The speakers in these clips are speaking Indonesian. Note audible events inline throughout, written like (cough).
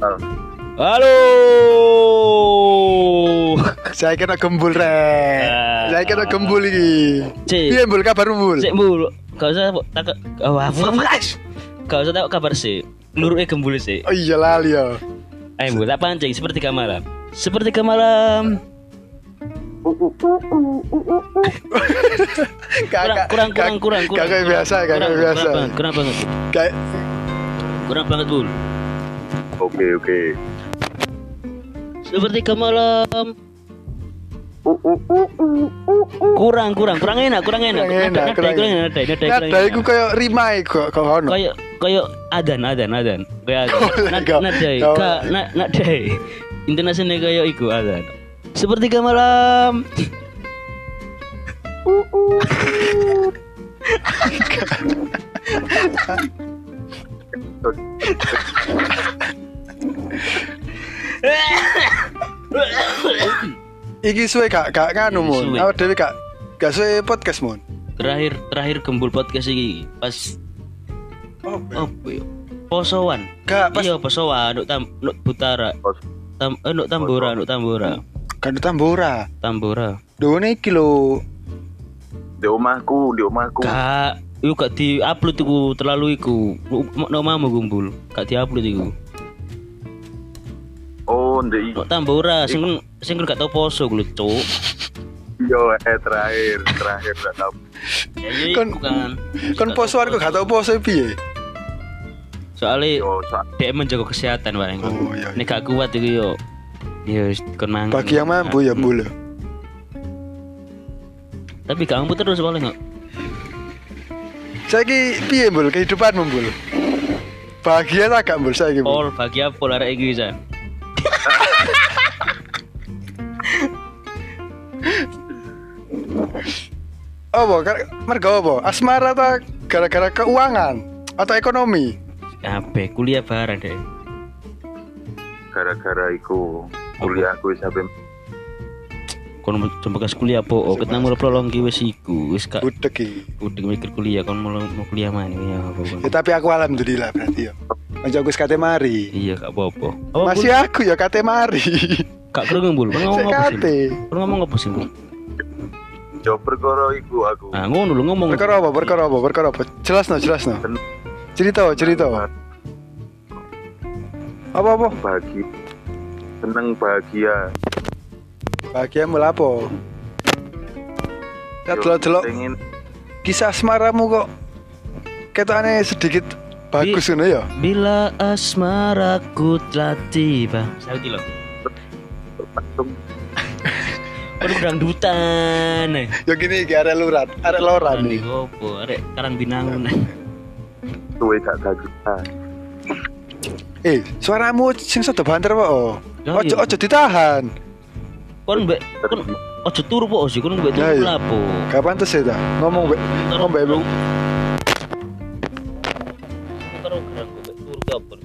Halo. (laughs) Saya kena gembul rek. Ah. Saya kena gembul iki. Piye mbul kabarmu mbul? Sik mulu. Gak usah tak oh, apa Gak usah tak kabar sih. Luruke gembul sih. Oh iya lali ya. Ayo mbul, tak pancing seperti malam. Seperti malam. (laughs) Kurang kurang kurang kurang. kurang. Kakak biasa, kakak biasa. Kurang banget, kurang banget. Kayak Banget, Bul. Oke oke. Seperti malam. Kurang kurang kurang enak, kurang enak. Kurang enak, Nada- kurang nada- enak. nada- nada- nada kurang iku enak. kayak rimai kok kok ono. Kayak kayak adan adan adan. Kayak adan. Nad- Kau- Nadai, kau- ka na nadai. Intonasinya kayak iku adan. Seperti malam. (laughs) Iki suwe gak gak nganu mun. Awak dhewe gak gak suwe podcast mun. Terakhir terakhir gembul podcast iki pas Oh, apa ya? Posoan. Gak pas Iya posoan, nuk tam nuk butara. Tam eh, nuk tambora, nuk tambora. kan tambora. Tambora. Done iki lho. Di omahku, di omahku. Gak, yuk gak di upload iku terlalu iku. Nok mau gumbul, gak di upload Oh, ndek Nok tambora, sing kan sing kan gak tau poso gue cuk. Yo, eh terakhir, terakhir gak tahu. Ya iya Kon- iku kan. Kon posoan kok gak tau poso piye? Soalnya Yo, sa- dia menjaga kesehatan bareng. Oh, iya, iya. Nek gak kuat iku yo. Ya wis kon mangan. Bagi yang mampu ya mbul. Tapi gak mampu terus paling kok. Saiki piye mbul kehidupanmu mbul? Bahagia tak gak mbul saiki mbul? Pol bagi apa arek iki bisa. Apa? Kar- Mergo apa? Asmara ta gara-gara keuangan atau ekonomi? Kabeh kuliah bareng deh. gara-gara iku kuliahku sampai Kon bekas kuliah po, oh, kita mulai prolong ki wis iku, wis gak Budek iki. udah mikir kuliah, kon mau mau kuliah mana ya apa. Ya tapi aku alhamdulillah berarti ya. Ojo aku kate mari. Iya gak apa-apa. Apa, Masih aku ya kate mari. Gak kerungu bul, kon ngomong apa sih? ngomong apa sih? Yo perkara iku aku. Ah ngono lu ngomong. Perkara apa? Perkara apa? Perkara apa? Jelas no, jelas no. Sen- Cerita, cerita. Apa apa? Bagi seneng bahagia. Bahagia mula apa? Ya delok-delok kisah asmaramu kok ketane sedikit bagus ngono ya. Bila asmaraku telah tiba. Saiki lho. (laughs) Kon dangdutan. eh. Ya gini iki arek lurat, arek loran nih. opo? Arek karang binangun. suwe gak gagal. Eh, suaramu sing sedo banter kok. oh. Ojo iya. ojo ditahan. Kon mbek kon ojo turu po sih, kon mbek turu iya. lapo. Gak pantes ya ta. Ngomong mbek ngomong mbek apa?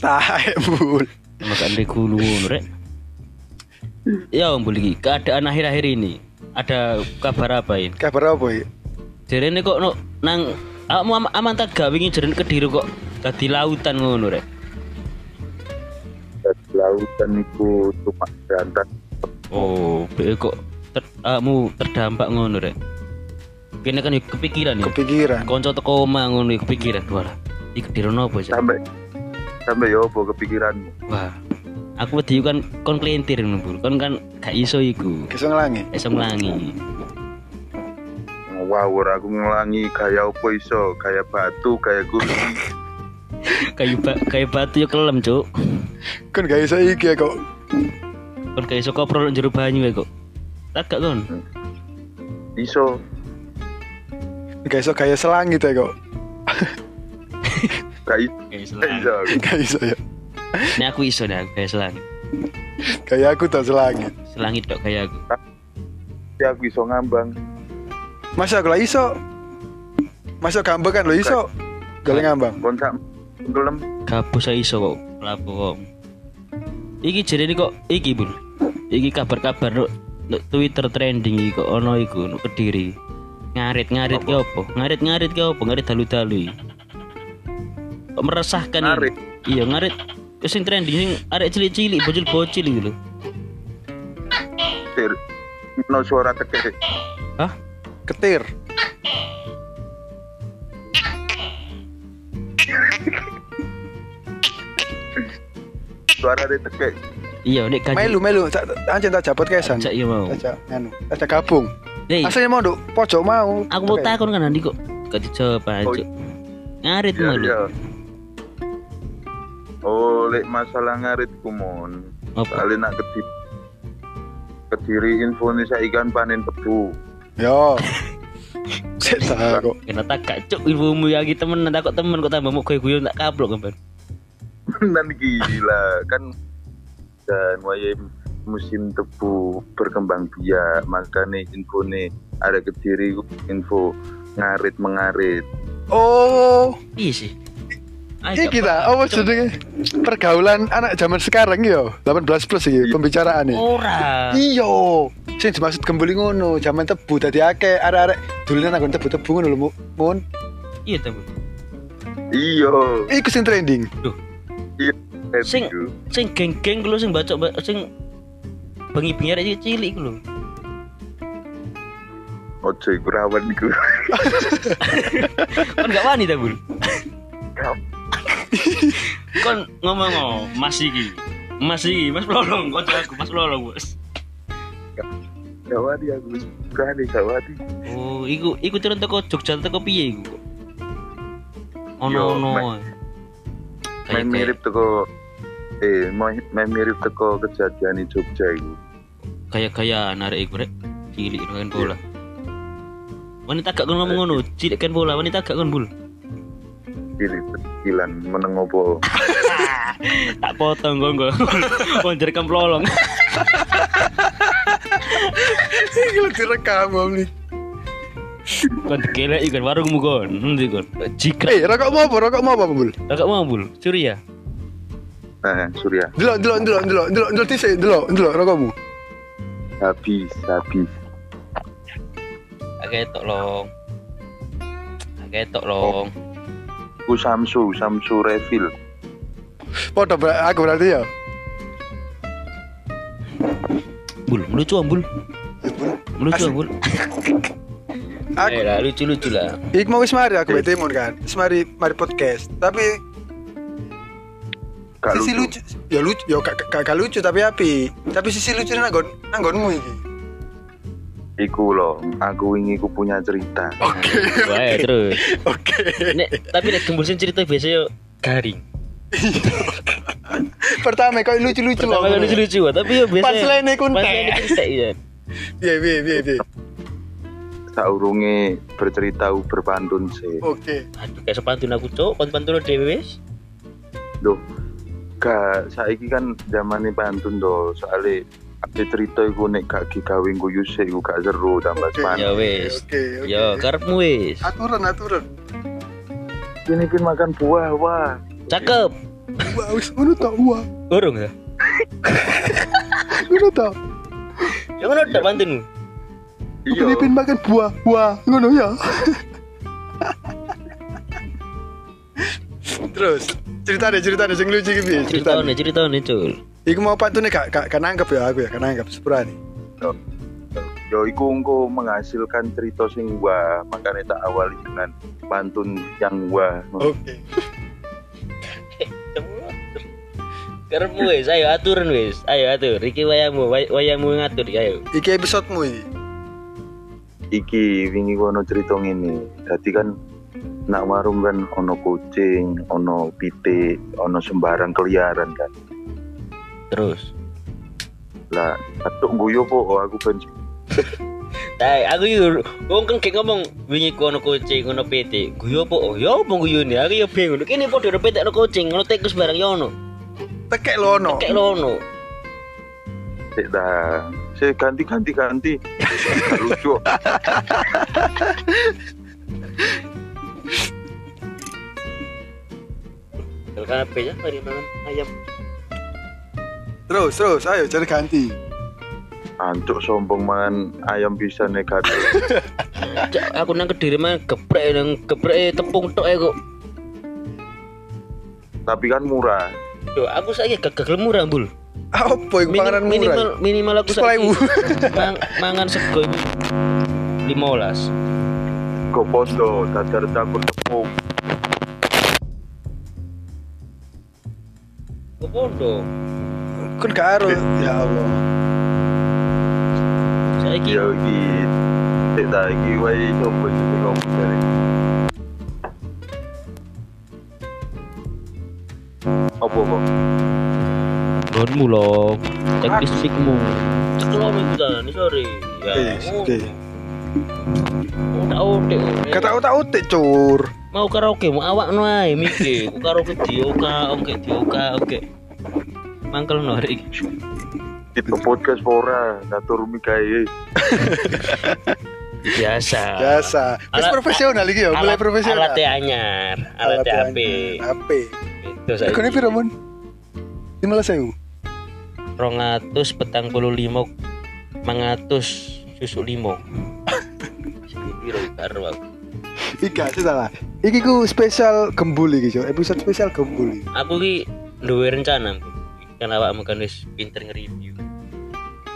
Tahe bul. Makan ngono rek. Ya om iki keadaan akhir-akhir ini ada kabar apa ini? Kabar apa ya? Jarene kok no, nang am, aman tak gak wingi jarene kediri kok dadi lautan ngono rek. Dari lautan iku cuma berantas. Oh, be kok ter, awakmu terdampak ngono rek. Kene kan kepikiran ya. Kepikiran. Konco teko omah ngono kepikiran walah. Iki kediri nopo sih? Sampai sampai yo apa kepikiranmu? Wah. Aku wedi kan kon kelintir ngono, Bul. Kon kan gak iso iku. Kisah ngelangi. Iso mlangi. Wow, ora aku ngelangi gaya apa iso, gaya batu, gaya gunung. (laughs) kayu ba kayu batu yo kelem, Cuk. Kan gak iso iki ya kok. Kon gak iso koprol njero banyu ya kok. Tak gak kon. Iso Gak iso gaya selangit ya kok. (laughs) iso. Iso. Gak iso. Gak iso ya. Nek aku iso dah kayak selangit. Gaya aku tak selangit. Selangit dok kayak aku. Ya aku iso ngambang. Masa aku lah iso. Masa gambang kan lo iso. Gale ngambang. Kon sak gelem saya iso kok. Lapo kok. Iki jadi kok iki bul. Iki kabar-kabar no, no Twitter trending iki kok ono iku no kediri. Ngarit ngarit ke opo? Ngarit ngarit ke opo? Ngarit dalu dalu. Kok meresahkan ini. Ngarit. Iya ngarit sing trending sing arek cilik-cilik bocil-bocil gitu lho. Tir. No suara tekek. Hah? Ketir. Suara dia tekek. Iya nek gaji. Melu melu anjen tak japot kesan. Cak iya mau. Aja anu, aja gabung. Aslinya mau nduk pojok mau. aku mau takon kan nanti kok gak dijawab aja. Ngarit Iya, mau lu. Lek masalah ngarit kumon. Apa? Soalnya nak kediri kediri info nih saya ikan panen tebu. Yo. (laughs) Tak kok. Kena tak kacuk ilmumu ya gitu temen tak kok temen kok tambah mau guyon tak kablok kan. Dan gila kan dan wayai musim tebu berkembang biak makanya info nih ada kediri info ngarit mengarit Oh, Iya sih. Ini kita. Oh, jenenge pergaulan anak zaman sekarang yo. 18 plus iki pembicaraane. Ora. Iya. Sing dimaksud gembuli ngono, zaman tebu dadi akeh arek-arek dolan nang tebu-tebu ngono lho, Mu- Mun. Iya temen. iyo Iku sing trending. Sing- Aduh. Sing geng-geng lu sing baca sing bengi-bengi arek cilik iku lho. ojo iku rawan iku (laughs) Kan gak wani ta, Bul? Kon ngomong oh, Mas iki. Mas iki, Mas Lolong, kok aku Mas Lolong, Bos. Gawadi aku berani gawadi Oh, iku iku turun teko Jogja teko piye iku? Ono ono. main- mirip teko eh main mirip teko kejadian di Jogja iku kayak gaya narik iku rek. Cilik kan bola. Wanita gak kon ngomong ngono, cilik kan bola, wanita gak kon bul. Pilih kecilan meneng opo (laughs) Tak potong. Konjer kam lolong. Iki lho direkam Om nih. Kon dikelek ikan warungmu kon. Nanti kon. Jika Eh, rokok mau apa? Rokok mau apa, Bul? gak mau bul, curi ya. nah Surya Delok, delok, delok, delok, delok, delok dhisik, delok, delok rokokmu. habis habis Agak tok long. Agak tok long. Ku Samsu Samsu refill Foto ber- aku berarti ya. Bul, lucu am bul. Lucu am bul. (laughs) Aku Eh lah, lucu-lucu lah. Ik mau wis mari aku bete mon kan. Wis mari mari podcast. Tapi gak sisi lucu lucu. Ya lucu, ya gak, gak, gak lucu tapi api. Tapi sisi lucu nanggon nanggonmu iki. Iku loh aku ingin ku punya cerita Oke. Wah, terus. Oke. Nek tapi nek gembusin cerita biasa yo garing. Pertama kau lucu-lucu Pertama kan lucu-lucu, tapi yo biasa. Punchline-nya kuntek. Punchline-nya ya. Piye piye piye piye. saurunge bercerita berpantun sih Oke. Aduh, kayak sepantun aku cok, pantun dhewe wis. Loh, gak saiki kan zamane pantun do, soalnya ada cerita iku nek gak digawe guyu sik iku gak seru tambah Oke. semangat. Ya wis. Oke. oke. Yo, karepmu wis. Aturan aturan. Ini kan makan buah, wah. Cakep. Wah, wis ngono tok wah. Urung ya? (laughs) Ngono tok. Yang mana udah pantunmu? Iya. Filipin makan buah, buah, ngono ya. Terus cerita deh cerita deh sing lucu iki piye? Cerita. Ceritanya, ceritanya, cul. Iku mau pantune gak gak gak nangkep ya aku ya, gak nangkep sepurane. Yo iku engko menghasilkan cerita sing wah, makanya tak awali dengan pantun yang wah. Oke. (laughs) Karepmu wis, ayo aturan wis. Ayo atur. Iki wayamu, way- wayamu ngatur ayo. Iki episodemu iki. Iki wingi ono cerita ngene. Dadi kan nak warung kan ono kucing, ono pitik, ono sembarang keliaran kan. Terus. Lah, atuk guyu po oh, aku ben (laughs) Tai, aku yo wong kan kayak ngomong wingi ku ono kucing, ono pitik. Guyu apa? Oh, yo apa guyune? Aku yo bingung. Kene padha ono pitik, ono kucing, ono tikus barang yo ono. Tekek lo ono. Kayak lo ono. sik dah. Sik ganti ganti ganti. Lucu. Kalau kabeh ya mari mangan ayam. Terus terus ayo cari ganti. Ancuk sombong mangan ayam bisa negatif. Cak, (laughs) aku nang kediri mah geprek nang geprek tepung tok kok. tapi kan murah Yo, aku saiki gak gagal murah, Bul. Apa iku Minim- panganan minimal murah? minimal aku Sepuluh saiki ewu. (laughs) mang, mangan sego iku 15. kok podo dadar campur tepung Kok podo? Kan gak ero. Ya Allah. Saiki ya iki tak tak iki wae coba iki ngomong dari apa kok gonmu loh. Cek fisikmu. Cekelom iku ta, ini sorry. Ya. Oke, oke. Tak otek. Kata otak otak cur. mau karaoke mau awak no ae mikir karaoke dioka oke dioka oke mangkel no hari iki. itu podcast ora ngatur mikae (laughs) biasa Biasa. Wis Alat- profesional iki ya, mulai profesional. alat anyar alat HP HP. itu saya Regane piro, Mon? 15.000. rongatus petang puluh limo mangatus susu limo Biro karo aku. Iki gak sih salah. Iki ku spesial gembul iki, Cuk. Episode spesial gembul iki. aku ki duwe rencana kan awakmu kan wis pinter nge-review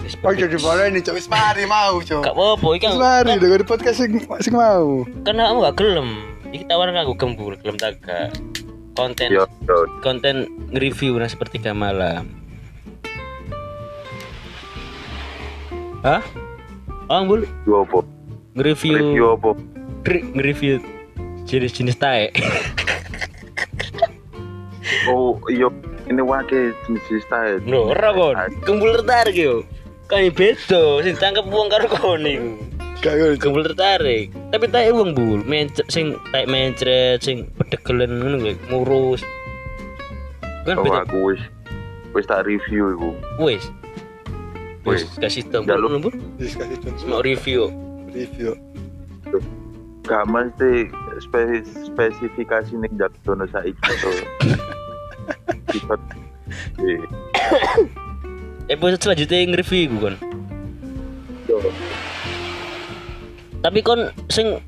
wis Oh, jadi boleh nih, Cuk. Wis mari mau, Cuk. gak apa-apa iki Wis kan mari dengan podcast sing sing mau. kan awakmu gak gelem iki tawaran aku gembul gelem tak gak konten yo yo konten nge-review nah seperti malam Hah? Oh, bul yo apa nge-review review apa Nge- nge-review jenis-jenis tae. oh iya ini wake jenis style No, ora kon. Kumpul tertarik yo. Kan beda, sing tangkep wong karo kon iku. Gak ngono, Cuk. Kumpul tertarik. Tapi tae wong bul, mencret sing tae mencret sing pedegelen ngono lho, ngurus. Kan oh beda. aku wis wis tak review iku Wis. Wis kasih ngono bul. Wis kasih Mau review. review. gak mesti spe spesifikasi ning jatuh saiki to (laughs) sifat eh (coughs) Episode selanjutnya nge-review iku kon. Tapi kon sing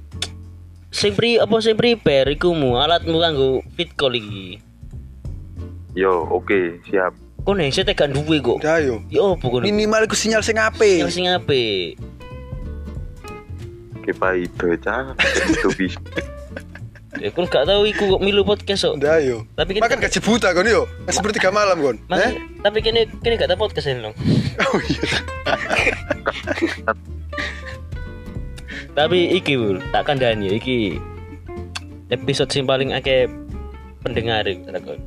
sing pri apa sing prepare iku mu alatmu kanggo fit call iki. yo oke siap Kon headset gak duwe kok. Udah yo. Ya opo kon? Minimal iku sinyal sing apik. Yang sing apik. kepa itu cah itu bisa Ya kon gak tahu iku kok milu podcast kok. Udah yo. Tapi kan Makan gaji buta kon yo. Kan seperti tiga malam kon. Eh? tapi kini kini gak ada podcast ini loh. Oh iya. Tapi iki bul, tak kandani iki episode sing paling akeh pendengar iki kon.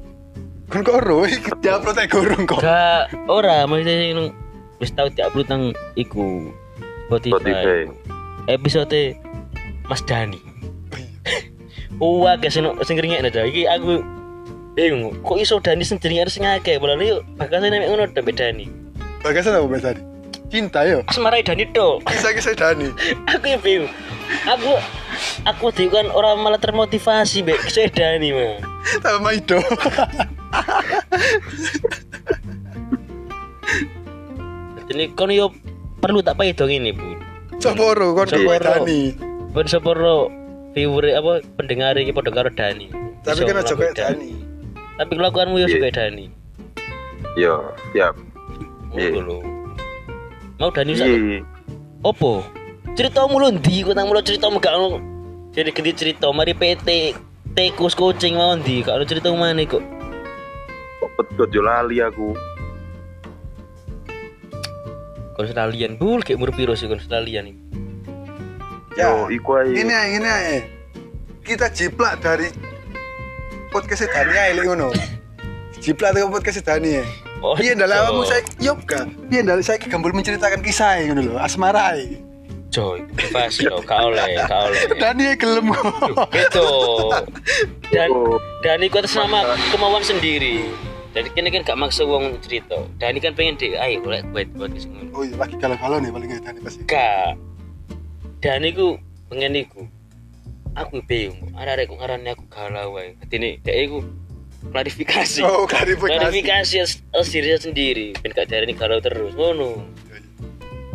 Kon kok ro iki diupload ae gorong kok. Gak ora maksudnya sing wis tau diupload nang iku Spotify. Spotify. Episode Mas Dani. Wah, guys, sing sing ringek aja. Iki aku bingung. Kok iso Dani jenenge sing akeh? Padahal yo bakasane nek ngono Dani Dani. Bagasan apa tadi? Cinta yo. Asmarai Dani tok. Kisah-kisah Dani. (laughs) aku ya bingung aku aku tuh kan orang malah termotivasi mbak saya Dani mah Sama Maido. jadi kon yo perlu tak pahit dong ini bu Soporo kon Soporo. Dani. buat sepuro viewer apa pendengar ini pada karo Dani. Tapi kan aja kayak Dani. tapi kelakuanmu ya Iya. suka Dani. Yo siap Iya. Ngono lho. mau Dani sak iya. Opo ceritamu lho ndi? Kok nang mulo ceritamu gak ono? Jadi ganti cerita mari PT Tekus coaching mau ndi? Kalau cerita mana kok? Kok pedot yo lali aku. Australian bul kayak umur piro sih Australian ini Ya. yo iku ae Ini ae, ini ae. Kita jiplak dari podcast Dani ae lek ngono. Jiplak dari podcast Dani ae. Oh, iya. awakmu saya yo gak? Piye ndale saya gambul menceritakan kisah ngono lho, asmara ae. Coy, pasti lo, kau oleh, kau oleh. (laughs) Dani gelem. Gitu. Dan dan itu atas nama kemauan sendiri. Jadi kini kan gak maksa uang cerita. Dan ini kan pengen di, ayo boleh buat buat di sini. Oh iya, lagi galau-galau nih paling Dani pasti. Gak. Dan itu pengen iku. Aku bingung. Ada ada aku ngarani aku galau wae. Ini dia iku klarifikasi. Oh, klarifikasi. Klarifikasi as- as diri sendiri. Ben gak ini galau terus. Ngono.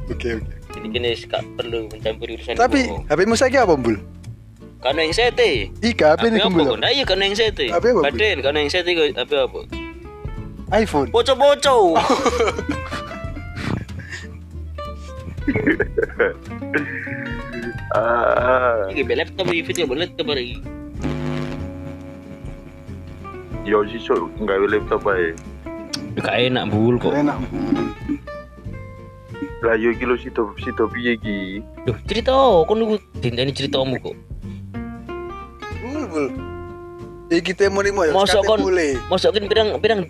Oke, oke. Jadi kini gak perlu mencampuri urusan Tapi. HP-mu saiki apa, Bul? Kan yang sete. Ika apa ini gembul? kon? Ayo kan yang sete. Apa apa? Baden kan yang sete kok apa apa? iPhone. Poco-poco. (laughs) Ah, Iki be laptop iki video boleh laptop iki. yo sisuk nggawe laptop ae. Gak enak bul kok. Enak. Lah yo iki lho sido sido piye iki? Duh, cerita kon niku dinteni ceritamu kok. Gembul. Iki temu limo ya. Mosok kon boleh. mosok pirang pirang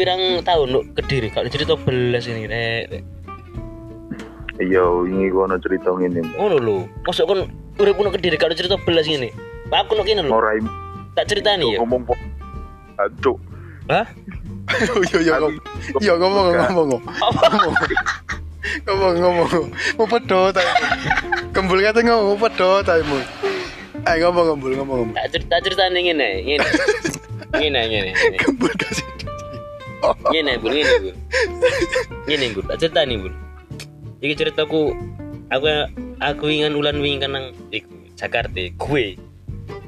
pirang tahun nuk kediri kalau cerita belas ini rek. Yo ini kono cerita ngene. Ngono lho. Mosok kon urip nuk kediri kalau cerita belas ini. Aku nuk kene lho. Ora Tak ceritani ya. ngomong po. Aduh. Hah? Yo yo ngomong. Yo ngomong ngomong. Ngomong. Ngomong ngomong. Mau pedot ae. Gembul kate ngomong pedot ae mu. Ayo ngomong gembul ngomong ngomong. Tak cerita ceritani ngene, ngene. Ngene ngene. ngene. Gembul kasih. Ngene bul ngene bul. Ngene bul. Tak ceritani bul. Iki ceritaku aku aku ingan ulan wingi kan nang iku Jakarta, gue.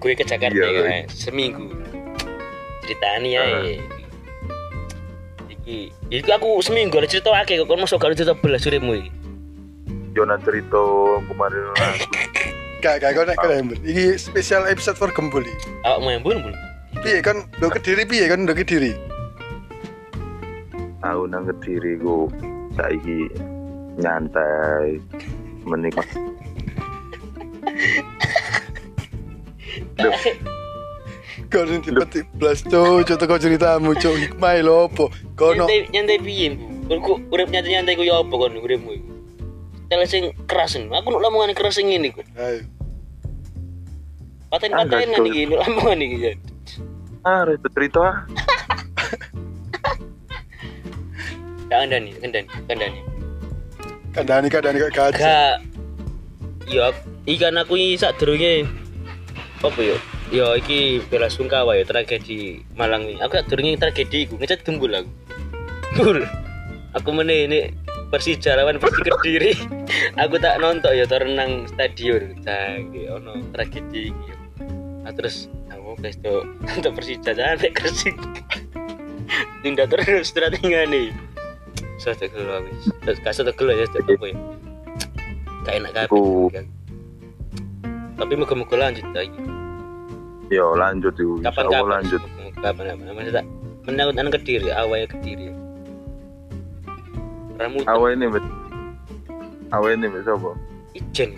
Gue ke Jakarta Iya. kan, seminggu. Ceritani ya. Iki, iki aku seminggu ada cerita akeh kok kon masuk gak ada cerita belas uripmu iki. Yo nang cerita kemarin (laughs) Gak gak kau nek kau. Iki spesial episode for gembul iki. Awakmu yang bun bul. Piye kan do kediri piye kan do kediri. aku nang kediri ku saiki nyantai menikmati Kau nih tiba-tiba blas cok, cok teko ceritamu cok hikmah lo opo. Kono Nyantai nyantai piye bu? Ku urip nyantai nyantai ya apa kon uripmu iku? Tele sing kerasen. Aku nuk lamongan keras sing ngene kok. Ayo. Paten-paten Angga, Cuk. iki nuk lamongan iki. ya. ah ribet cerita ah. Tak andani, kandani, kandani. Kak kaca. Gak Ya, ikan aku iki sak durunge apa yo? Yo iki bela sungkawa ya tragedi Malang ini. Aku sak durunge tragedi iku ngecat gembul aku. Gembul. Aku meneh ini Persija lawan Persi Kediri. (laughs) aku tak nonton ya renang stadion. Cagi ono tragedi iki. Nah, terus aku guys tuh untuk Persija jangan nek Gresik. (laughs) Tindak terus strategi Saya tak gelo wis. Terus kasih tak gelo ya tak apa ya. Gak enak kabeh. Aku- Tapi moga-moga lanjut lagi. yo lanjut yuk Kapan kapan? lanjut Kapan kapan? Masih tak menakut anak kediri, awalnya kediri. Rambutan awa ini bet ini bet apa ijen.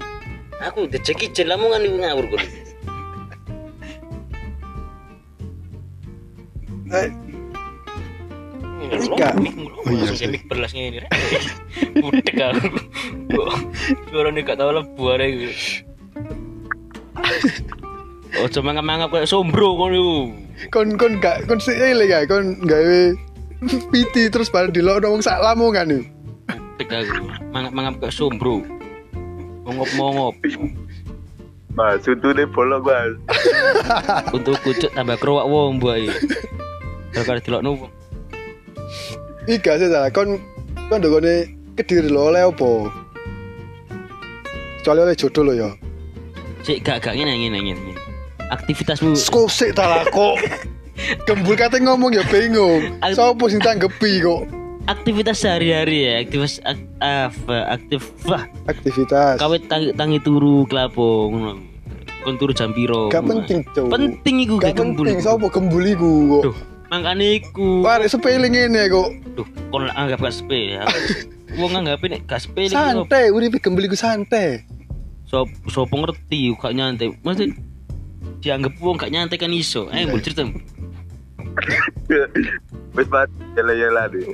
Aku dicek ijen lamongan iku ngawur kon. Eh, Ika. Oh iya, sih. mik ngene. Rek. (laughs) Budek aku. Suarane gak tau lebu arek iku. Oh, cuma mangap kayak sombro kon iku. kon kon gak kon sih ele gak kon gawe (laughs) piti terus pada di lo wong sak lamongan nih. Budek aku. Mangap-mangap kayak sombro. Mongop-mongop. mas itu deh bolok mas Untuk kucuk tambah kerowak wong buai. Gara-gara delokno Ika sih salah kon kon kone kediri lo oleh opo? Kecuali oleh jodoh lo ya. Cek gak gak ngene ngene ngene. Aktivitasmu Skop sik ta kok. (laughs) Gembul kate ngomong ya bingung. Al- Sopo sing tanggepi kok? aktivitas sehari-hari ya, aktivitas ak, apa, aktif wah, Aktivitas. kawet tangi, tangi turu kelapo ngono. Kon turu jam piro? Gak penting, Cuk. Penting iku Gak gembul. penting sopo gembul iku kok. Duh, mangkane iku. Wah, sepele ngene kok. Duh, kon lah anggap gak sepele ya. (laughs) Wong anggap ini gak sepele iku. Santai, uripe gembul iku santai. Sop sopo ngerti gak nyantai. Mesti dianggap wong gak nyantai kan iso. Eh, mbul cerita. wes banget yela-yela deh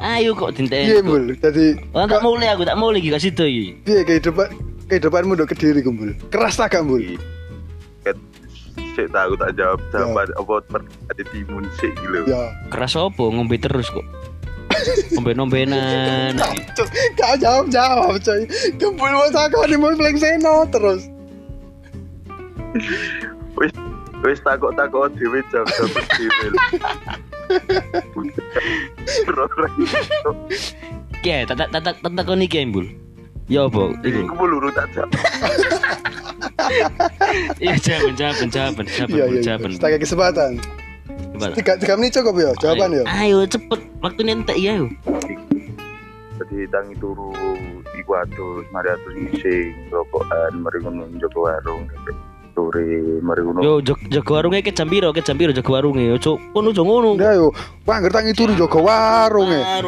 Ayo kok dinteni. Iya, Mbul. Jadi Oh, tak mulai aku, tak mulai iki gak sido iki. piye kehidupan kehidupanmu do kediri gembul. Keras tak gak, Mbul? Sik tak aku tak jawab jawaban apa ada timun sik gitu Ya. Keras apa ngombe terus kok. Ngombe-nombenan. Cuk, Gak jawab jawab coy. Gembul mau takon di mau seno terus. wes wes takut takut dewe jam jam dewe Oke, tak tak tak tak tak kon iki Mbul. Ya apa? Iku. Iku luru tak jawab Iya, jawaban, jawaban, jawaban, jawaban, Iya iya. jawaban. Kita kesempatan. Gimana? Tiga tiga menit cukup ya jawaban ya. Ayo, cepet. Waktunya entek ya, yo. Jadi tangi turu iku atus mari atus ngising rokokan mari ngono njogo warung sore mari ngono Yo, jago warungnya ke Jambiro, ke Jambiro jago warungnya. Yo, cuk, kono ojo ngono. Udah yo. Wah, ngerti turu jaga warung ya.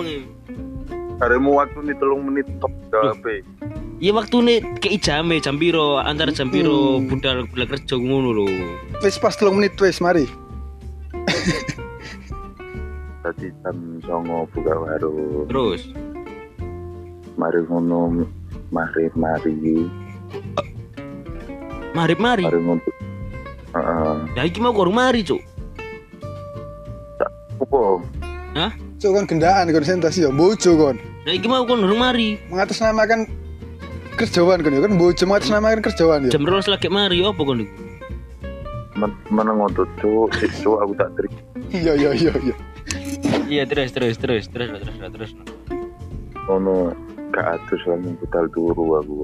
Haremu waktu nih telung menit top gawe Iya waktu nih ke Ijame, Jambiro, antara Jambiro, Hmm. budal budal kerja ngono lho. Wis pas 3 menit wis mari. tadi jam songo buka warung Terus, mari ngono mari mari marip mari. mari ngono Heeh. Ya iki mau kurang mari, cuk. Apa? Cuk kon gendaan konsentrasi yo bojo kon. Ya iki mau kurang mari. Mengatasnamakan kerjaan kon yo kan bojo mengatasnamakan kerjaan yo. Jam rolas lagi mari apa kon iku? Men- meneng ngotot cuk cuk aku tak trik Iya iya iya iya. Iya, terus terus terus terus terus terus. ngono gak atus lagi budal turu aku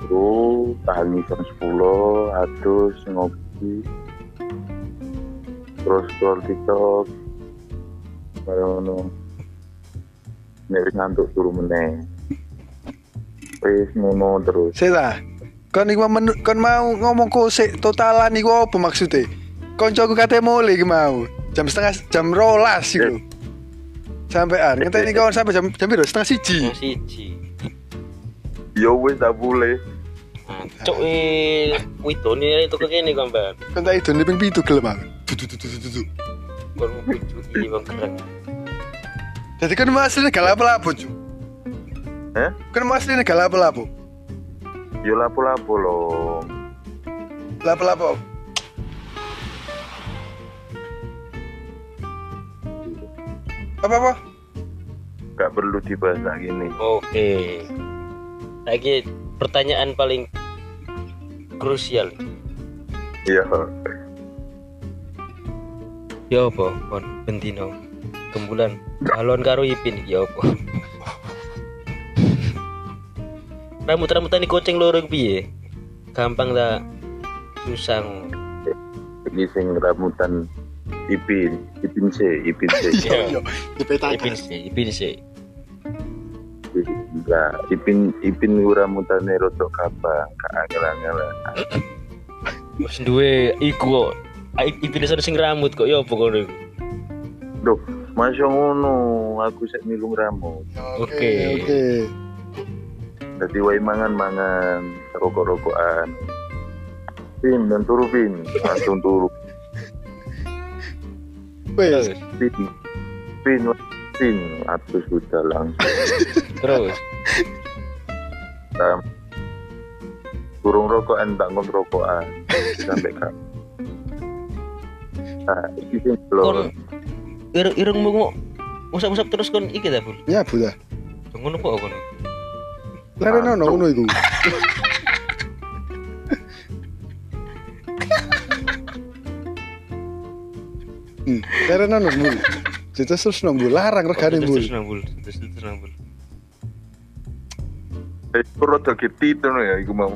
turu tangi jam 10 atus ngopi terus scroll tiktok mari ngono nek wis ngantuk turu meneh wis ngono terus Sela. Kon iku mau kon mau ngomong kosek totalan iku apa maksudnya? Koncoku kate mulai iki mau. Jam setengah jam rolas iku. Sampean ngenteni kon sampai jam jam piro? Setengah siji. Siji. yo wis tak boleh Cuk, eh, widone itu ke kene kan, Mbak. Kon tak idone ping 7 gelem aku. Dudu dudu dudu. Kon picu iki bang keren. Jadi kan mau aslinya gak lapo-lapo cu. eh Kan mau aslinya gak lapo-lapo. yo lapo-lapo loh Lapo-lapo. Apa-apa? gak perlu dibahas lagi nih Oke. Lagi pertanyaan paling krusial. iya Ya apa, bentino. Gembulan balon karo Ipin ya apa? Rambut-rambutan di kucing loro iku piye? Gampang tak susah. ini sing rambutan ipin ipin C ipin C (laughs) Iya. Yo, dipetakan. Ipin sih, Ipin sih. Enggak, ipin ipin iku rambutane rodok gampang gak angel-angel Wis duwe iku kok. Ipin sing rambut kok ya apa kono iku? Duh, masya ngono aku sek milung rambut. Oke. Oke. jadi wae mangan-mangan rokok-rokokan. Pin dan turu pin. Langsung turu. Wes, pin. Pin pin. Atus udah langsung. Terus. Nah, burung rokokan tak ngon rokokan. Sampai kak nah ini sing belum ireng irengmu kok usap-usap terus kon iki ta, Bul? nyabu dah. Ngono kok kono. Lare nono ngono iku. Hmm, lare nono bu. Jadi terus nunggu larang regane bu. Terus nambul, terus terus nambul. eh itu rada itu no ya iku mau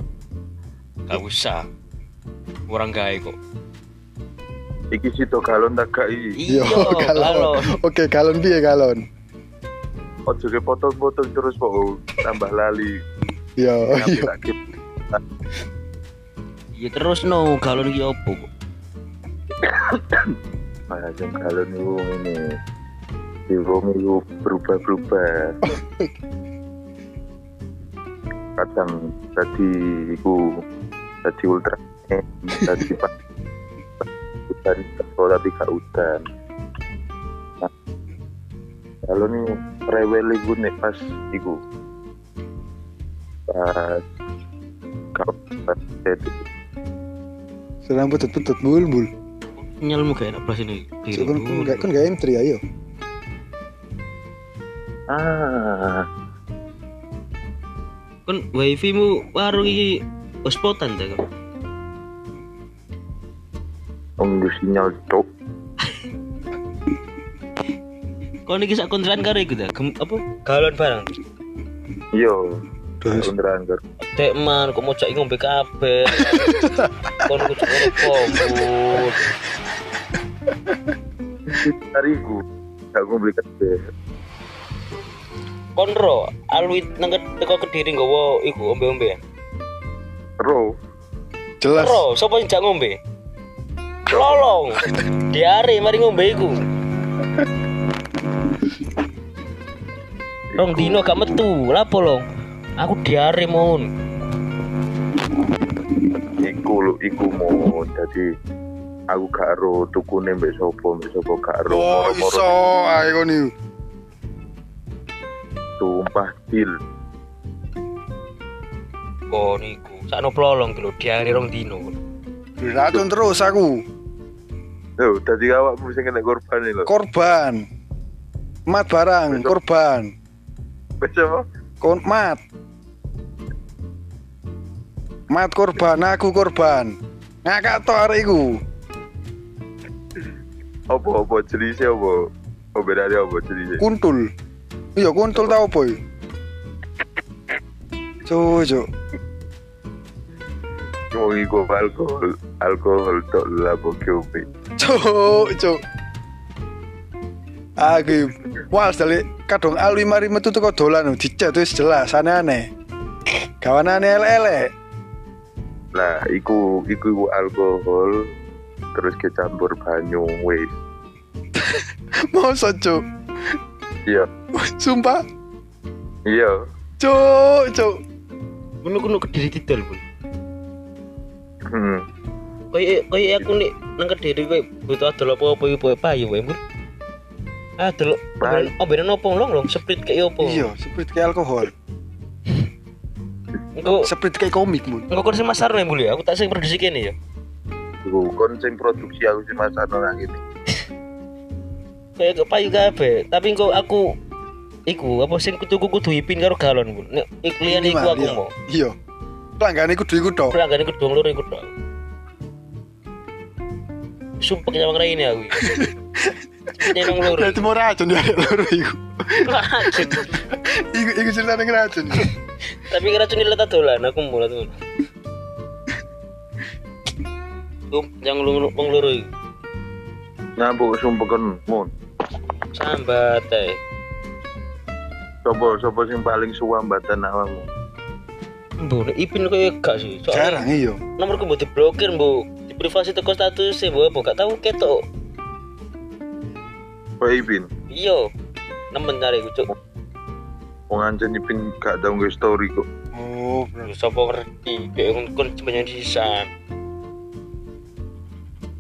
Gak usah. Orang gawe kok. Iki situ galon tak gak i Yo, (laughs) galon. Oke, galon piye galon? ojo ke potong-potong terus kok oh, tambah lali Yo, Tapi yo. tak kip Ya terus no, galon iki opo kok? macam (coughs) galon itu ini di wong itu berubah-berubah (laughs) kadang tadi iku tadi ultra tadi pas teko tapi gak hutan nah, kalau nih rewel iku nek pas iku pas kau pas jadi Sedang putut-putut bul-bul. Nyalmu gak enak belas ini. Cuk, Kon kon gak kon gak entry ayo. ah Kon wifi mu warung iki hotspotan ta kon? Tunggu sinyal cok Kon iki sak kontrakan karo iku ta? Apa? Galon barang. Yo Terus Teranggar. Dek man, kok mau (laughs) cak ngombe kabeh. Kon kudu ngono kombur. Hari iku gak ngombli kabeh. Kon ro, alwi nang teko Kediri nggawa iku ombe-ombe. Ro. jelas. Ro, sapa sing jak ngombe? Lolong. Diare mari ngombe iku. Rong dino gak metu, lapo long? Aku diare mon. Iku lu iku mau jadi aku gak ro tukune mbek sapa mbek sapa gak ro Oh, iso ae iku. sumpah til Oh niku, sakno plolong lho diare rong dino. Racun terus aku. Yo, tadi awakmu sing kena korban lho. Korban. Mat barang, korban. Wes apa? Kon mat. Mat korban, aku korban. Ngakak to arek iku. Apa apa jenisnya apa? Oh bedanya apa? Kuntul. Iya, kuntul tau apa iki? Cuk. Mau iku alkohol, alkohol tok lah bokopi. Cuk, cuk. Aku wal dali kadung alwi mari metu teko dolan dicet wis jelas aneh-aneh. Kawanane elek-elek. Lah, iku iku iku alkohol terus kecampur banyu wes. (laughs) Mosok cuk. Iya, Sumpah, iya. cuk, cuk. Ngono kuno Kediri didol, Bun. Hmm. Kayak kayak aku nih nang Kediri kowe butuh adol apa-apa iku pokoke payu wae, Bun. Adol. Payu. Oh, beda nopo long long sprit kayak opo? Iya, sprite kayak alkohol. (laughs) Engko Sprite kayak komik mun. engko kon sing masar nih, Bun ya. Aku tak sing produksi kene ya. Iku kon sing produksi aku sing masakno nang kene. (laughs) Kayak payu kabeh, tapi engko aku iku apa sing kudu kudu hipin karo galon, Bun. Nek iklian iku aku Iya. mau. Iya. Pelanggan iku iku tok. Pelanggan iku dong loro iku tok. Sumpah nyawang rai ini aku. (laughs) Nang loro. Berarti mau racun ya loro iku. Racun. (laughs) Iku iku ceritane ngeracun. (laughs) Tapi racun ini letak dolan aku mulai tuh. Tuh, yang lu wong loro iku. Nyambuk sumpah kon mun. Sambat eh. Sopo sopo sing paling suambatan awakmu? Bu, nek ipin koyo gak sih. Jarang iya. nomorku mbok diblokir, Bu. Privasi teko status Bu, apa gak tahu ketok. Kok Ipin? Iya. Nemen cari cuk. Wong anjen Ipin gak tau nge story kok. Oh, sapa ngerti, kayak kon kon sebanyak sisan.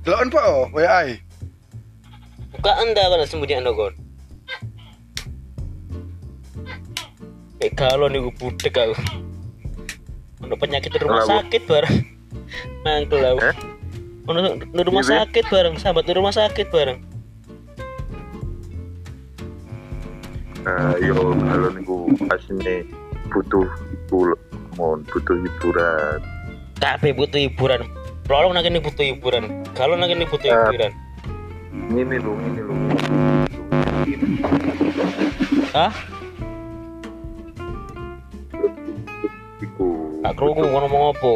Delokon po oh, WA. Buka anda kalau sembunyi anda kon. Kayak kalau nih gue budek aku. Ono penyakit rumah Kenapa? sakit bareng. Mangkel aku. Eh? Ono di rumah Iya, Be? sakit bareng, sahabat di rumah sakit bareng. Nah, yo kalau niku asine butuh iku mon butuh hiburan. Tapi butuh hiburan. Prolong nang ini butuh hiburan. Kalau nang ini butuh Eh. hiburan. Ini lu, ini lu. Krungu ngono ngomong apa?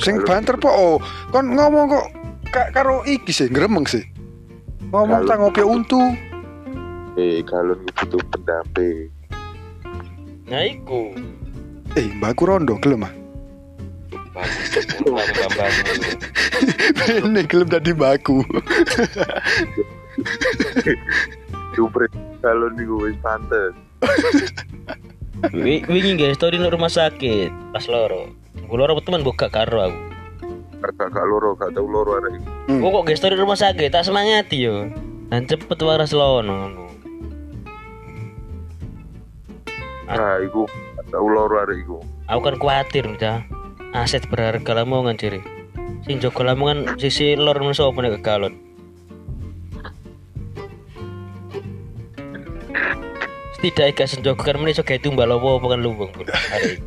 Sing banter po oh. Kon ngomong kok ka karo iki sih gremeng sih. Ngomong tak ngopi untu. Eh, kalau butuh pendamping. Nah iku. Eh, mbakku rondo gelem ah. (laughs) Ini gelem dadi mbakku. Jupret kalau niku wis pantes. Wi- Wingi guys, story di rumah sakit pas loro. Gue loro teman buka karo aku. Kakak gak loro, gak tau loro arek iki. Hmm. Gue kok guys story di rumah sakit, tak semangati yo. Dan cepet waras lono. ngono. Ah, iku gak tau loro arek iku. Aku kan khawatir cah. Aset berharga lamongan ciri. Sing jaga lamongan sisi lor men sapa nek galon. Tidak ikas senjogo kan meneh iso gawe tumbal apa kan luwung. Hari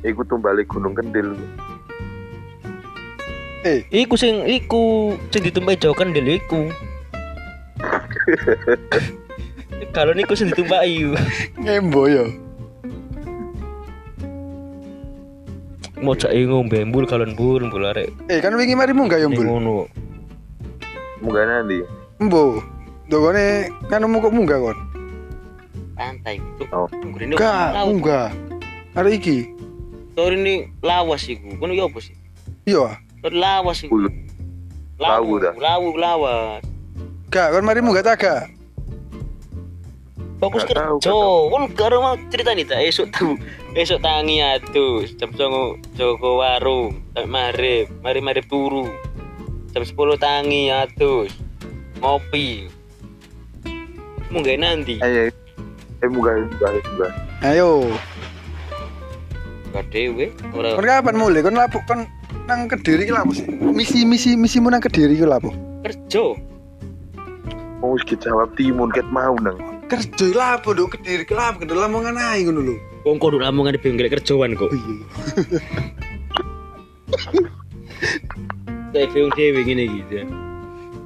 Iku tumbali Gunung Kendil. Eh, Iku sing iku sing ditumpai Jawa Kendil iku. iku (laughs) Kalau niku sing ditumpaki. Ngembo yo. Mau cak ngombe mbul kalon mbul mbul arek. Eh kan wingi mari munggah yo, Ning Mbul. ngono. Munggah nanti. Mbo. Dogone kan mau kok munggah kon. Pantai. Oh. Enggak, munggah. Hari iki. Sore ini lawas iku. Kono yo apa sih? Iya. Sore lawas iku. Ulu. Lawu dah. Lawu lawas. Gak, kon mari tak gak? Fokus Nggak tahu, kerja. Kon karo mau cerita nih tak esok tuh. Esok tangi atus jam 09.00 Joko warung sampai marip, mari marip turu. Jam 10 tangi atus. Ngopi. Munggah nanti. Ayo. Eh munggah munggah munggah. Ayo. Gak dewe. Ora Kon kapan mulai? Kon lapo kon nang Kediri ki lapo sih? Misi misi misimu nang Kediri ki lapo? kerja. Mau kita jawab timun ket mau nang. Kerja lapo do Kediri ki lapo kendel lamongan ae ngono lho. Wong kok nduk lamongan di bengkel kerjaan kok. Oh iya. Kayak film dewe ngene gitu.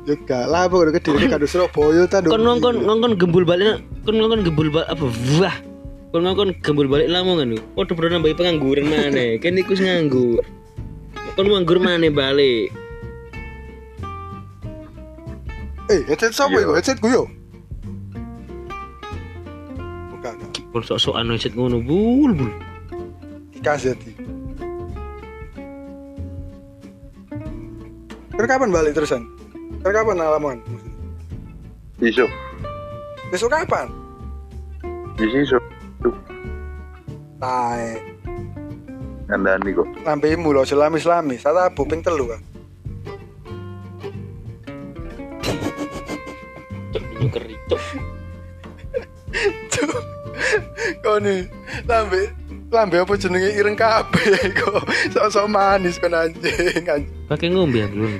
Yo gak lapo Kediri kado Surabaya ta do. Kon ngongkon ngongkon gembul balik kon ngongkon gembul balik apa wah. Kon ngongkon gembul balik lamongan lho. Padha bro nambahi pengangguran maneh. (laughs) Kan iku sing nganggur. Kon nganggur maneh balik. Eh, headset sapa Iya. iku? Headset ku yo. Bukan. Kon sok-sokan headset ngono bul bul. Dikasih hati. Kira kapan balik terusan? Kira kapan Lamongan? Iso. Besok kapan? Iso. Tae. Ngandani kok. Lambemu lho selami-selami. Sata ping telu kan. Nyukeri cok. Kau nih lambe lambe apa jenenge ireng kabeh kok sok-sok manis kan anjing anjing. Pakai ngombe ya belum.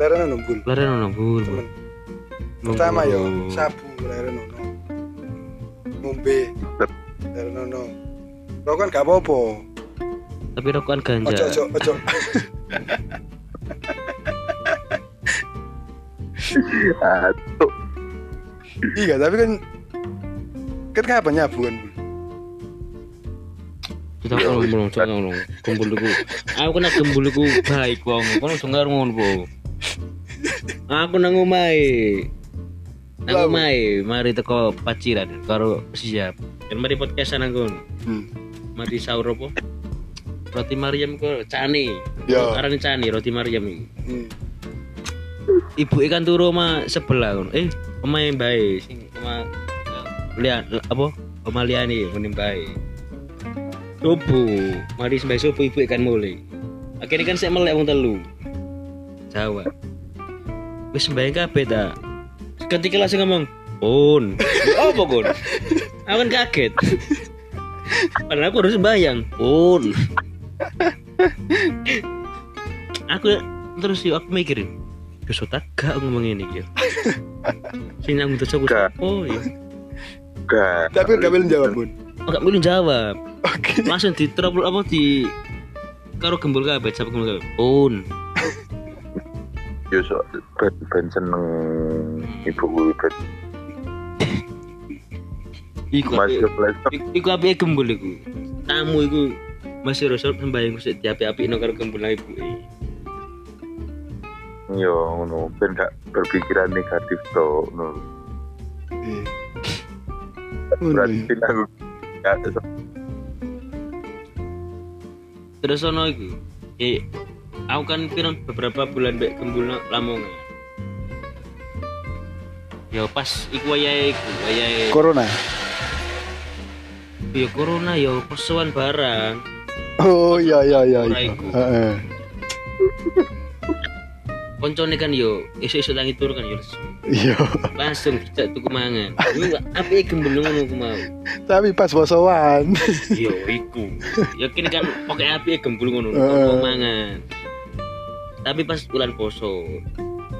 Darah numpul. Laren ono bul. bul. Temen. Pertama yo sabu nono. Ngombe. Darah nono. Rokok kan gak apa-apa. Tapi rokokan ganja. Ojo ojo ojo. (laughs) Aduh. Iya, tapi kan kan kapan nyabu kan? Bul? Kita kalau ngomong cok ngomong gembul iku. Aku kena gembul iku baik wong. Kono dengar ngono po. Aku nang omahe. Nang omahe, mari teko paciran karo siap. Dan mari podcastan nang kono. Hmm. Mari sahur apa? Roti Maryam kok cani. Ya. Arane cani roti Maryam iki. Hmm. Ibu ikan turu oma sebelah ngono. Eh, omahe bae sing oma lihat apa? Oma liyane muni bae. Subuh, mari sampai subuh ibu ikan mulai. Akhirnya kan saya melek wong telu. Jawa. Wis sembahyang kabeh ta. Ketika langsung ngomong, "Pun." Ya Apa kon? Aku kan kaget. Padahal aku harus sembahyang. Pun. aku terus yuk aku mikirin. Besok tak gak ngomong ini gitu. Sing nanggung terus aku. Oh iya. Gak. Tapi gak belum jawab pun. Oh, gak boleh jawab. Langsung di trouble apa di karo gembul kabeh jawab gembul kabeh pun Yo so ben, ben seneng ibu ben. Iku masih api laptop iku- api gembul iku? Tamu iku masih rasa sembayang sik diapi-api no karo gembul nang ibu yo ngono. Ben gak berpikiran negatif to ngono. Ngono Berarti ya. aku gak terus ono iku eh aku kan pirang beberapa bulan gembul nang Lamongan ya pas iku wayahe iku wayahe Corona. ya corona ya persoalan barang Oh iya iya iya. Iya. Heeh. koncone kan yo isu-isu langit turun kan yo Iya. langsung tidak tuku mangan lu api gembel ngono ku mau Tapi pas posoan. yo iku yakin kan pakai api gembel ngono uh. mangan tapi pas bulan poso.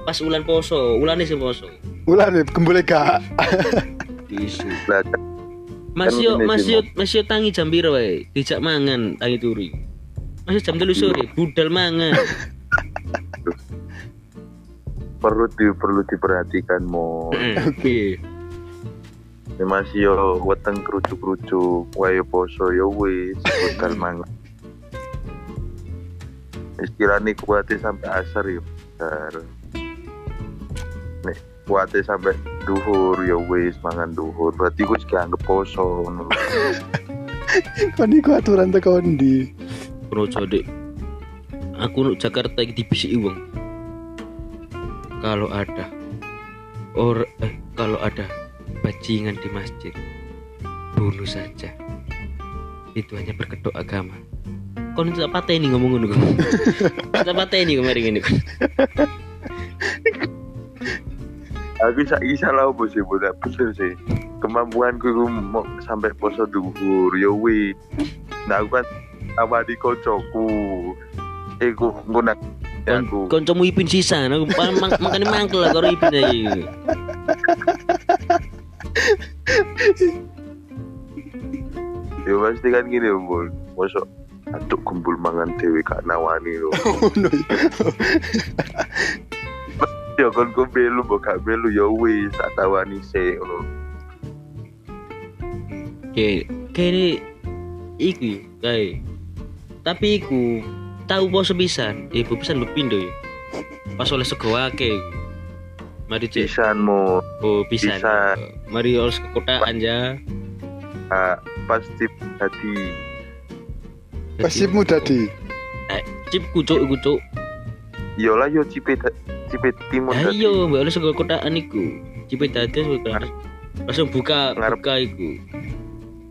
Pas bulan poso ulane sing poso. Ulan kembali gak. isu. Masih masih masih yo tangi jam piro wae? Dijak mangan tangi turi. Masih jam 3 sore budal mangan. (laughs) Perlu di perlu diperhatikan mo oke. Ya masih yo weteng kerucuk-kerucuk, wae poso yo wis bekal (laughs) mangan. Istilahnya kuatnya sampai asar yo. Asar. Nek kuatnya sampai duhur yo wis mangan duhur. Berarti gue juga anggap poso. ngono. Kon iku aturan teko ndi? Bro Dek. Aku nuk Jakarta iki dibisiki wong. Kalau ada or eh kalau ada bajingan di masjid bunuh saja. Itu hanya berkedok agama. Kon tak pateni ngomong ngono kon. (laughs) Tak pateni kemarin ini. Aku bisa bisa lah apa sih budak bener sih. Kemampuanku iku mau sampai poso duhur yo wis. Nah aku kan sama di kocoku. Iku nggunak aku. Kancamu ipin sisa, aku mang- makane mangkel lah karo ipin ae. Ya pasti kan gini Bol. Mosok aduh kumpul mangan dewe kak nawani lo. (laughs) Ngono. (laughs) ya kon ku belu mbok gak belu ya wis tak tawani sik ngono. Oke, kene iku kae. Tapi iku tahu poso pisan, ibu pisan lu pindo ya. Pas oleh sego akeh. Mari cek. Pisanmu Oh, pisan. Pisan. Mari harus ke kotaan ya. ah, pasti tadi Pasipmu dadi. Cip kucuk iku cuk. yo lah yo cipe cipe timun Ayo, tadi. iya, mbak harus ke kotaan iku. Cipe dadi langsung buka Ngarep. buka iku.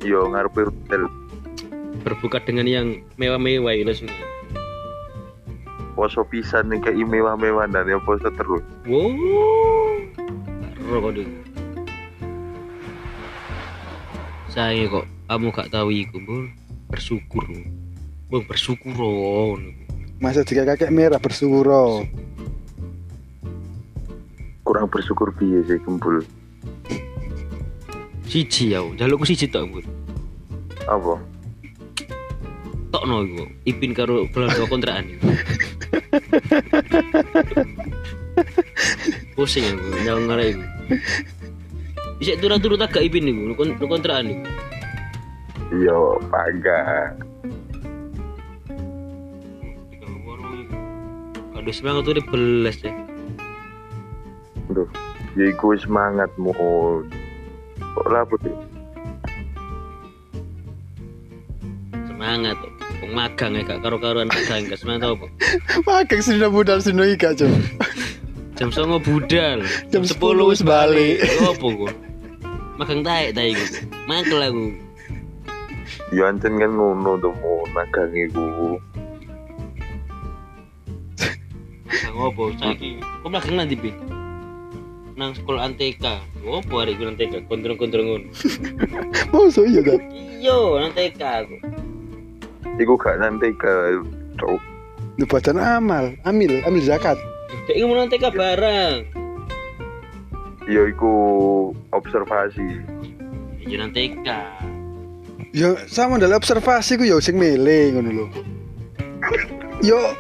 Yo ngarepe hotel Berbuka dengan yang mewah-mewah ya langsung. poso pisan nih kayak mewah-mewah dan ya poso terus. Wow. Karo kok Dik. Saya kok kamu gak tahu iku, Bul. Bersyukur. Bung bersyukur oh. Masa jika kakek merah bersyukur. oh. Kurang bersyukur piye sih kumpul. Siji ya, jalukku siji tok, Bul. Apa? Tokno iku. Ipin karo belanja kontrakan. iku. (laughs) Pusing aku nyawang ngarep iku. Bisa turut-turut agak ipin iku, lu kon- lu kontrakan iku. Yo bangga. Aduh semangat tuh belas ya. Duh, ya iku semangatmu. Kok laput ya? Semangat tuh. Magang ya gak karo-karuan magang gak semangat apa. (laughs) Magang sudah budal sino ika, Cuk. Jam 09 budal. Jam 10 wis balik. Apa kok? Magang taek taek iku. Mangkel aku. Ya ancen kan ngono tuh mau magang iku. Magang apa saiki? Kok magang nanti Bin? Nang sekolah Anteka. Apa hari iku nang TK? Kontrong-kontrong ngono. (laughs) Masa iya kan? Iya, nang TK aku. Iku gak nanti ke cowok. Ini bacaan amal, amil, amil zakat. Dek iku mau nang TK bareng. Ya iku observasi. Iya nang TK. Ya sama dalam observasi ku ya sing mele ngono lho. Yo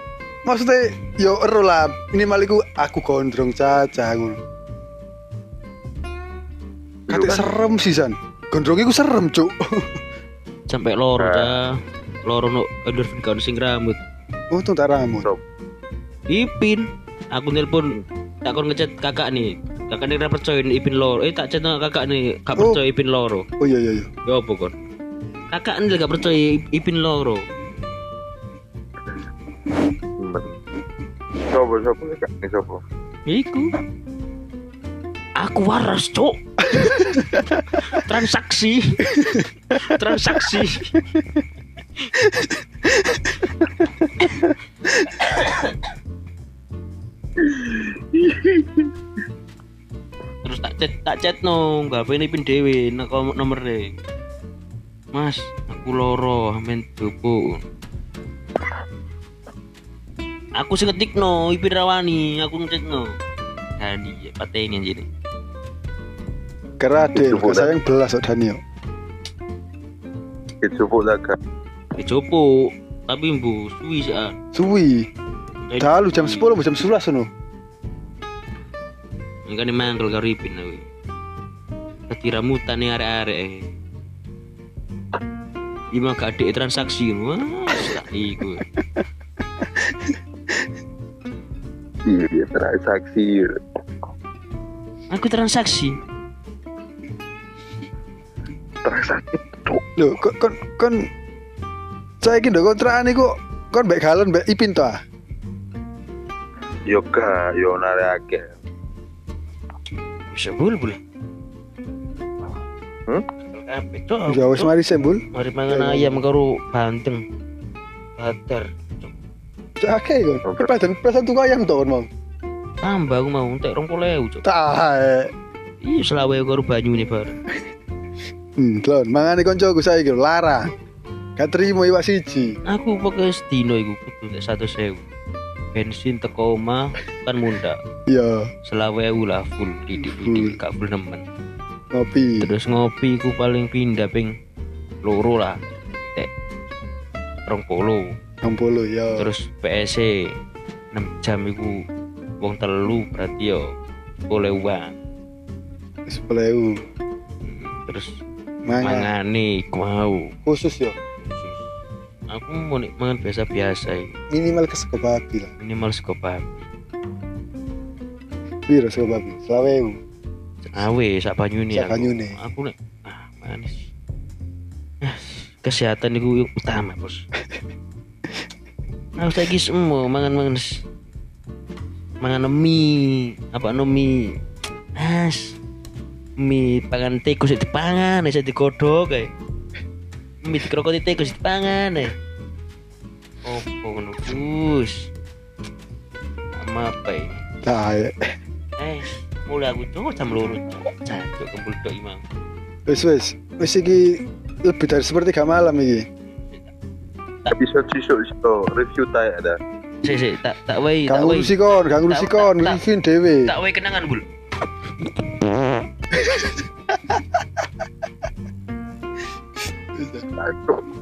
maksudnya yo ero lah minimal iku aku gondrong caca ngono. Yo Kate kan, serem sih san. Gondrong iku serem, Cuk. (laughs) Sampai loro dah. Loro no endorfin kau sing rambut. Untung tak rambut. Ipin, aku nelpon tak kon ngechat kakak nih. Kakak nih percaya Ipin loro. Eh tak chat kakak nih, gak Oh. percaya Ipin loro. Oh iya iya iya. Ya apa kon? Kakak nih gak percaya Ipin loro. Sopo sopo nih sopo. Iku. Aku waras, Cok. (laughs) Transaksi. Transaksi. Terus tak chat tak chat no, gak apa ini pin nak nomor deh. Mas, aku loro, amen tuku. Aku sing ngetik no, ipin rawani, aku ngetik no. Dani, pateni anjir. Bukan. sayang belas kok Daniel. Itu sopo lah kan. Dicopo, tapi mbu suwi sih. Suwi. Dalu jam 10 jam 11 ngono. Enggak nih mangkel karo ipin aku. jadi ramutan nih arek-arek. eh. Ima gak ada transaksi wah tak iku. (laughs) Iya, transaksi. Aku transaksi. Transaksi. Cuk. Lho, kon kon kon saiki ndok kontrakan iku kon mbek galon mbek Ipin to ah. Yo gak, yo. Bisa bulbul. Hmm? Cok. Ya wis mari sembul. Mari mangan ayam karo banteng. Butter. Oke kon. Oke. Kepadan pesan tuku ayam to kon mau. Tambah aku mau entek 20.000 cok. Tae. Iya selawe karo banyu nih bar. Hmm, lon, mangane koncoku saiki Lara. Gak terima iwak siji. Aku pakai sedino iku kudu nek 100.000. Bensin teko omah kan munda. Iya, Selawe lah full didik-didik gak full nemen. ngopi. Terus ngopi ku paling pindah ping loro lah. Tek. Rong polo. 60 ya. Terus PSC 6 jam iku wong telu berarti yo boleh uang. 10.000. Terus Mangan mangane mau. khusus ya. Aku mau nek mangan biasa-biasa. Minimal ke sego babi lah. Minimal sego babi. Piro sego babi? 20.000. Awe sak banyune Sak aku. banyune. Aku nek ah manis. Ah, Kesehatan itu utama, Bos. Aku saiki semua mangan-mangan mangan mie, apa no mie. As. Mie pangan tikus itu dipangan, bisa digodhog kae. Mie dikrokoti tikus dipangan eh. Opo ngono, Gus. Sama apa ini? Tae. Eh, mulai aku tuh jam loro jancuk kembul tok imang. Wis wis. Wis iki lebih dari sepertiga malam iki. Episode sisuk iso review tae ada. Sik sik tak tak wei tak Gak wei. ngurusi kon, gak ngurusi Tak- kon, dhewe. Tak wei kenangan, Bul. (laughs)